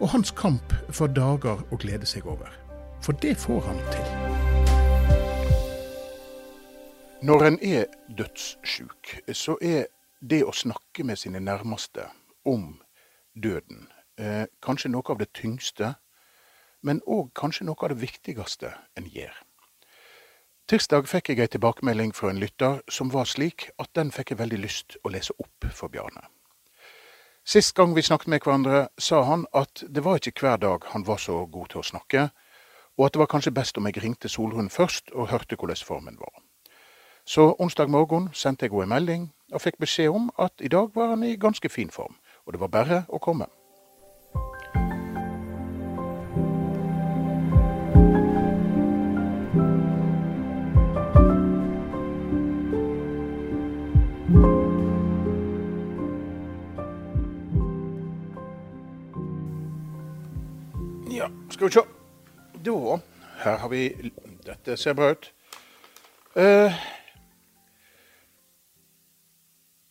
og hans kamp for dager å glede seg over. For det får han til. Når en er dødssjuk, så er det å snakke med sine nærmeste om døden eh, kanskje noe av det tyngste, men òg kanskje noe av det viktigste en gjør. Tirsdag fikk jeg ei tilbakemelding fra en lytter som var slik at den fikk jeg veldig lyst å lese opp for Bjarne. Sist gang vi snakket med hverandre, sa han at det var ikke hver dag han var så god til å snakke, og at det var kanskje best om jeg ringte Solrun først og hørte hvordan formen var. Så onsdag morgen sendte jeg henne en melding og fikk beskjed om at i dag var han i ganske fin form, og det var bare å komme. Ja, skal vi se. Da Her har vi Dette ser bra ut. Eh,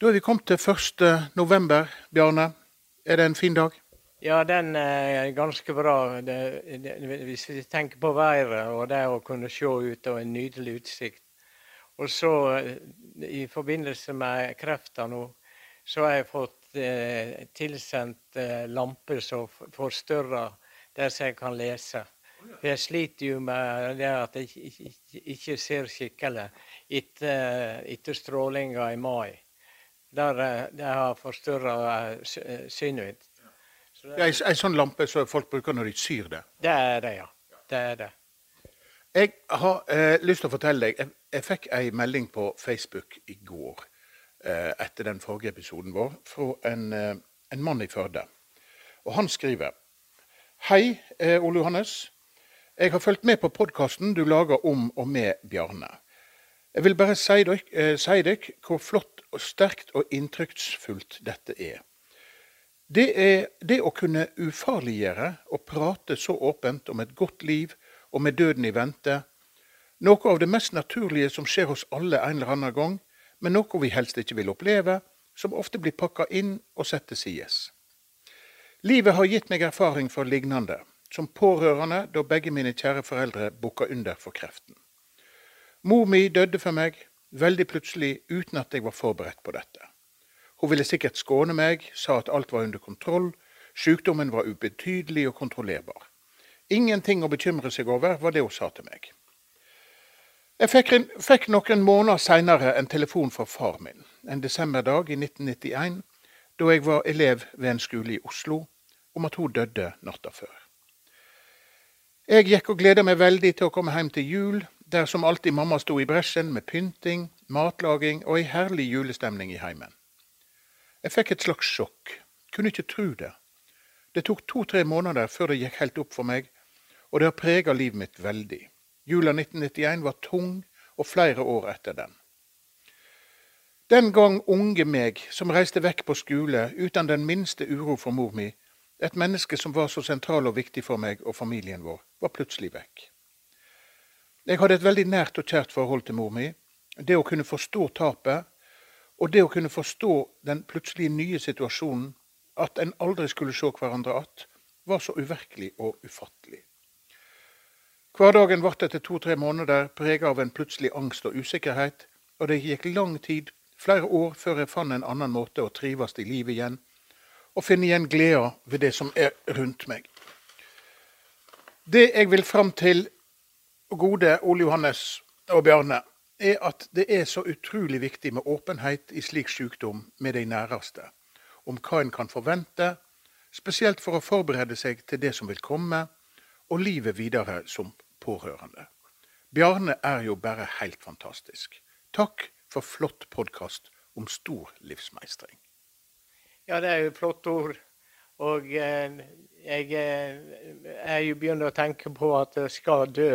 da er vi kommet til 1. november, Bjarne. Er det en fin dag? Ja, den er ganske bra. Det, det, hvis vi tenker på været og det å kunne se ut og en nydelig utsikt. Og så i forbindelse med krefter nå, så har jeg fått eh, tilsendt eh, lamper som forstørrer der så jeg kan lese. For jeg sliter jo med det at jeg ikke, ser skikkelig etter, etter strålinga i mai. Der det har forstyrra synet mitt. Så Ja, Ei ei sånn lampe som folk bruker når de syr det. Det er det, ja. Det er det. Jeg har eh, lyst til å fortelle deg, jeg, jeg fikk ei melding på Facebook i går eh, etter den forrige episoden vår fra en, eh, en mann i Førde. Og han skriver Hei, eh, Ole Johannes. Jeg har fulgt med på podkasten du lager om og med Bjarne. Jeg vil bare si dere, eh, si dere hvor flott og sterkt og inntrykksfullt dette er. Det er det å kunne ufarliggjøre og prate så åpent om et godt liv og med døden i vente, noe av det mest naturlige som skjer hos alle en eller annen gang, men noe vi helst ikke vil oppleve, som ofte blir pakka inn og satt til sides. Livet har gitt meg erfaring fra lignende, som pårørende da begge mine kjære foreldre bukka under for kreften. Mor mi døde for meg, veldig plutselig uten at jeg var forberedt på dette. Hun ville sikkert skåne meg, sa at alt var under kontroll, sykdommen var ubetydelig og kontrollerbar. Ingenting å bekymre seg over, var det hun sa til meg. Jeg fikk, en, fikk noen måneder seinere en telefon fra far min, en desemberdag i 1991, da jeg var elev ved en skole i Oslo, om at hun døde natta før. Jeg gikk og gleda meg veldig til å komme hjem til jul, der som alltid mamma sto i bresjen med pynting, matlaging og ei herlig julestemning i heimen. Jeg fikk et slags sjokk, kunne ikke tro det. Det tok to-tre måneder før det gikk helt opp for meg, og det har prega livet mitt veldig. Jula 1991 var tung, og flere år etter den. Den gang unge meg, som reiste vekk på skole uten den minste uro for mor mi, et menneske som var så sentral og viktig for meg og familien vår, var plutselig vekk. Jeg hadde et veldig nært og kjært forhold til mor mi. Det å kunne forstå tapet, og det å kunne forstå den plutselig nye situasjonen, at en aldri skulle se hverandre att, var så uvirkelig og ufattelig. Hverdagen ble etter to-tre måneder preget av en plutselig angst og usikkerhet, og det gikk lang tid, flere år, før jeg fant en annen måte å trives i livet igjen, og finne igjen gleda ved det som er rundt meg. Det jeg vil fram til, gode Ole Johannes og Bjarne, er at det er så utrolig viktig med åpenhet i slik sykdom med de næreste, om hva en kan forvente, spesielt for å forberede seg til det som vil komme, og livet videre som pårørende. Bjarne er jo bare helt fantastisk. Takk for flott podkast om stor livsmeistring. Ja, det er jo flotte ord. Og eh, jeg eh, er jo begynt å tenke på at jeg skal dø.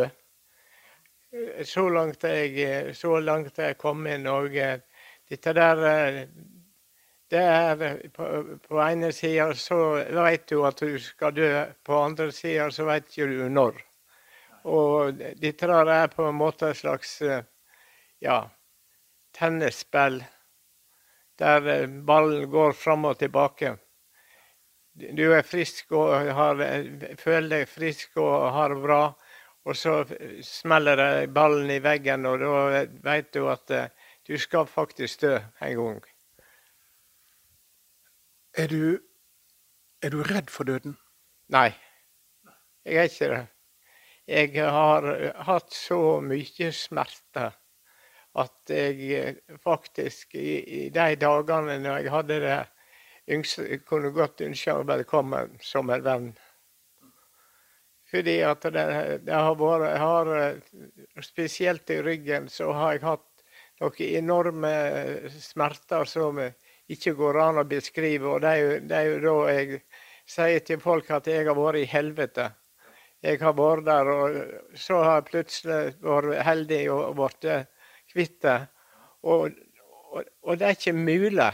Så langt jeg, så langt jeg kom i Norge Dette der det er På, på ene sida så vet du at du skal dø, på andre sida så ikke du når. Og dette der er på en måte et slags ja, tennisspill der ballen går fram og tilbake du er frisk og har, føler deg frisk og har det bra, og så smeller det ballen i veggen, og da vet du at eh, du skal faktisk dø en gang. Er du, er du redd for døden? Nei, jeg er ikke det. Jeg har hatt så mye smerte at jeg eh, faktisk i, i de dagene når jeg hadde det yngste, kunne godt ønske å velkommen som en venn. Fordi at det, det har vært har, Spesielt i ryggen så har jeg hatt noen enorme smerter som ikke går an å beskrive. Og det er jo, det er jo da jeg sier til folk at jeg har vært i helvete. Jeg har vært der, og så har jeg plutselig vært heldig og blitt kvitt. Og, og, og det er ikke mulig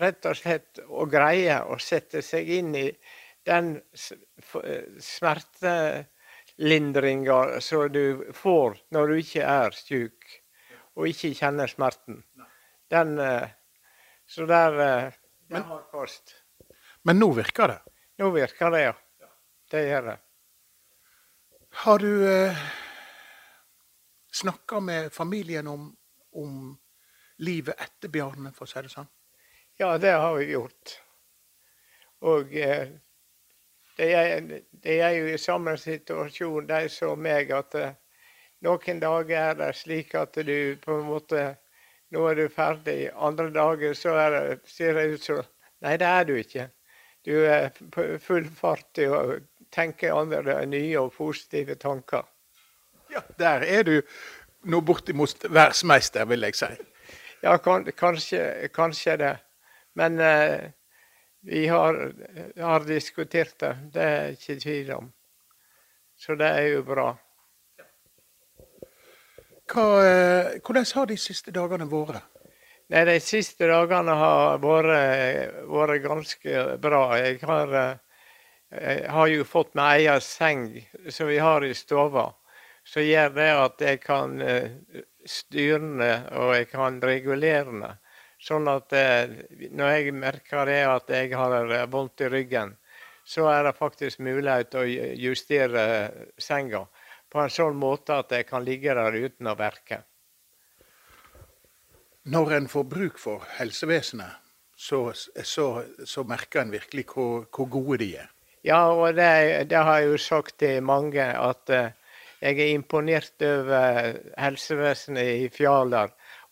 rett og slett å greie å sette seg inn i den smertelindringa som du får når du ikke er syk og ikke kjenner smerten. Den eh, Så der eh, Det har kost. Men nå virker det? Nå virker det, ja. Det gjør det. Har du eh, snakka med familien om, om livet etter Bjarne, for å si det sånn? Ja, det har vi gjort. Og eh, de, er, de, er, jo i samme situasjon, de som meg, at eh, noen dager er det slik at du på en måte Nå er du ferdig. Andre dager så det, ser det ut som Nei, det er du ikke. Du er på full fart til å tenke andre nye og positive tanker. Ja, der er du nå bortimot verdensmester, vil jeg si. Ja, kan, kanskje, kanskje det. Men eh, vi har, har, diskutert det, det er ikke tvil om. Så det er jo bra. Hva, eh, hvordan har de siste dagene vært? Nei, De siste dagene har vært, vært ganske bra. Jeg har, jeg eh, har jo fått meg egen seng som vi har i stua. Så gjør det at jeg kan eh, styre den og jeg kan regulere den. Sånn at eh, når jeg merker det at jeg har vondt i ryggen, så er det faktisk mulighet til å justere senga på en sånn måte at jeg kan ligge der uten å verke. Når en får bruk for helsevesenet, så, så, så merker en virkelig hvor, hvor, gode de er. Ja, og det, det, har jeg jo sagt til mange, at jeg er imponert over helsevesenet i Fjaler.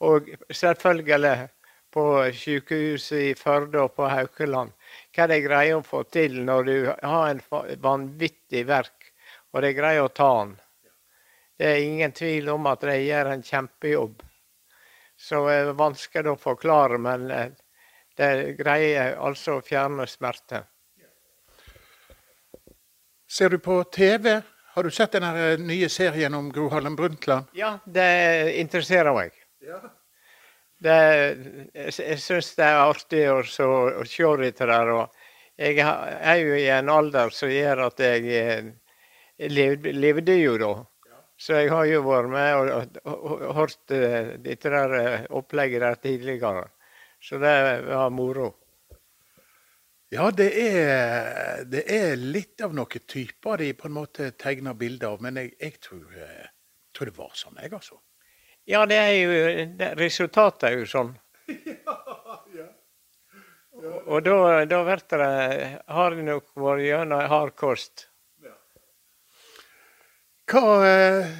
Og selvfølgelig på sykehuset i Førde og på Haukeland. Hva de greier å få til når du har en vanvittig verk, og de greier å ta den. Det er ingen tvil om at de gjør en kjempejobb. Så det er vanskelig å forklare, men eh, de greier altså å fjerne smerte. Ser du på TV? Har du sett den eh, nye serien om Gro Harlem Brundtland? Ja, det interesserer meg. Ja det, jeg syns det er artig å, så, å se litt der. Jeg er jo i en alder som gjør at jeg, eh, levde, levde, jo da. Så jeg har jo vært med og, og, og, og hørt uh, dette der opplegget der tidligere. Så det var moro. Ja, det er, det er litt av noen typer de på en måte tegner bilder av. Men jeg, jeg tror, tror det var sånn, jeg, altså. Ja, det er jo det, Resultatet er jo sånn. ja, ja. Og da, da blir det Har det nok vært gjennom hard kost. Hva, eh,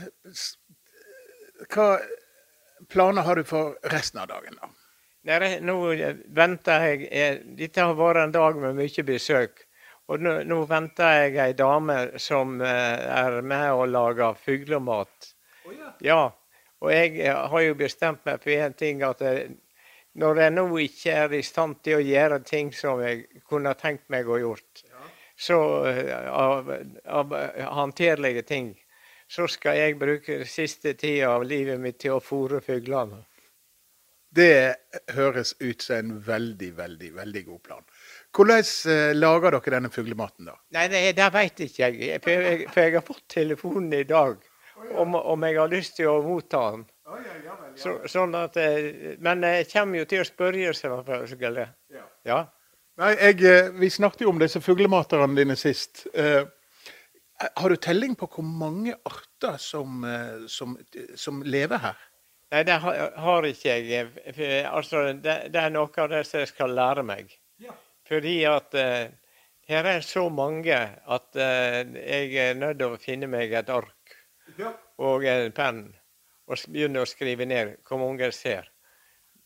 hva planer har du for resten av dagen, da? Nei, nå venter jeg Dette har vært en dag med mye besøk. Og nå, nå venter jeg ei dame som eh, er med og lager fuglemat. Oh, ja. ja. Og jeg eh, har jo bestemt meg for én ting, at jeg, eh, når jeg nå ikke er i stand til å gjøre ting som jeg kunne tenkt meg å gjort, ja. så av, av håndterlige ting, så skal jeg bruke siste tida av livet mitt til å fôre fuglene. Det høres ut som en veldig, veldig, veldig god plan. Hvordan eh, lager dere denne fuglematen, da? Nei, det, det veit ikke jeg. For, jeg. for jeg har fått telefonen i dag om, om jeg har lyst til å motta den. Så, sånn at, eh, men jeg kommer jo til å spørre, selvfølgelig. Ja. Nei, jeg, eh, Vi snakket jo om disse fuglematerne dine sist. Eh, har du telling på hvor mange arter som, eh, som, som lever her? Nei, det har, har ikke jeg. Altså, det, det, er noe av det som jeg skal lære meg. Ja. Fordi at uh, her er så mange at uh, jeg er nødt til å finne meg et ark ja. og en penn og begynne å skrive ned hvor mange jeg ser.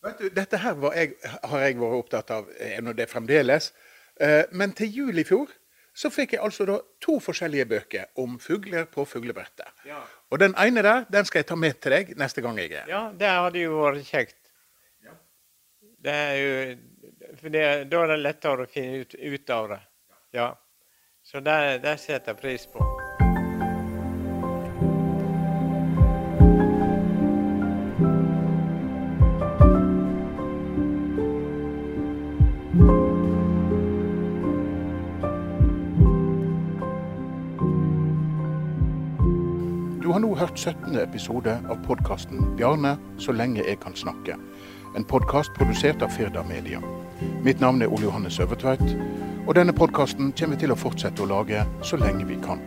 Vet du, Dette her jeg, har jeg vært opptatt av, og det fremdeles. Uh, men til jul i fjor så fikk jeg altså da to forskjellige bøker om fugler på fuglebrettet. Ja. Og den ene der, den skal jeg ta med til deg neste gang jeg er Ja, det hadde jo vært kjekt. Ja. Det er jo For det, da er det lettere å finne ut, ut av det. Ja. Så det, det setter jeg pris på. hørt 17. episode av podkasten 'Bjarne så lenge jeg kan snakke'. En podkast produsert av Firda Media. Mitt navn er Ole Johannes Øvertveit, og denne podkasten kommer vi til å fortsette å lage så lenge vi kan.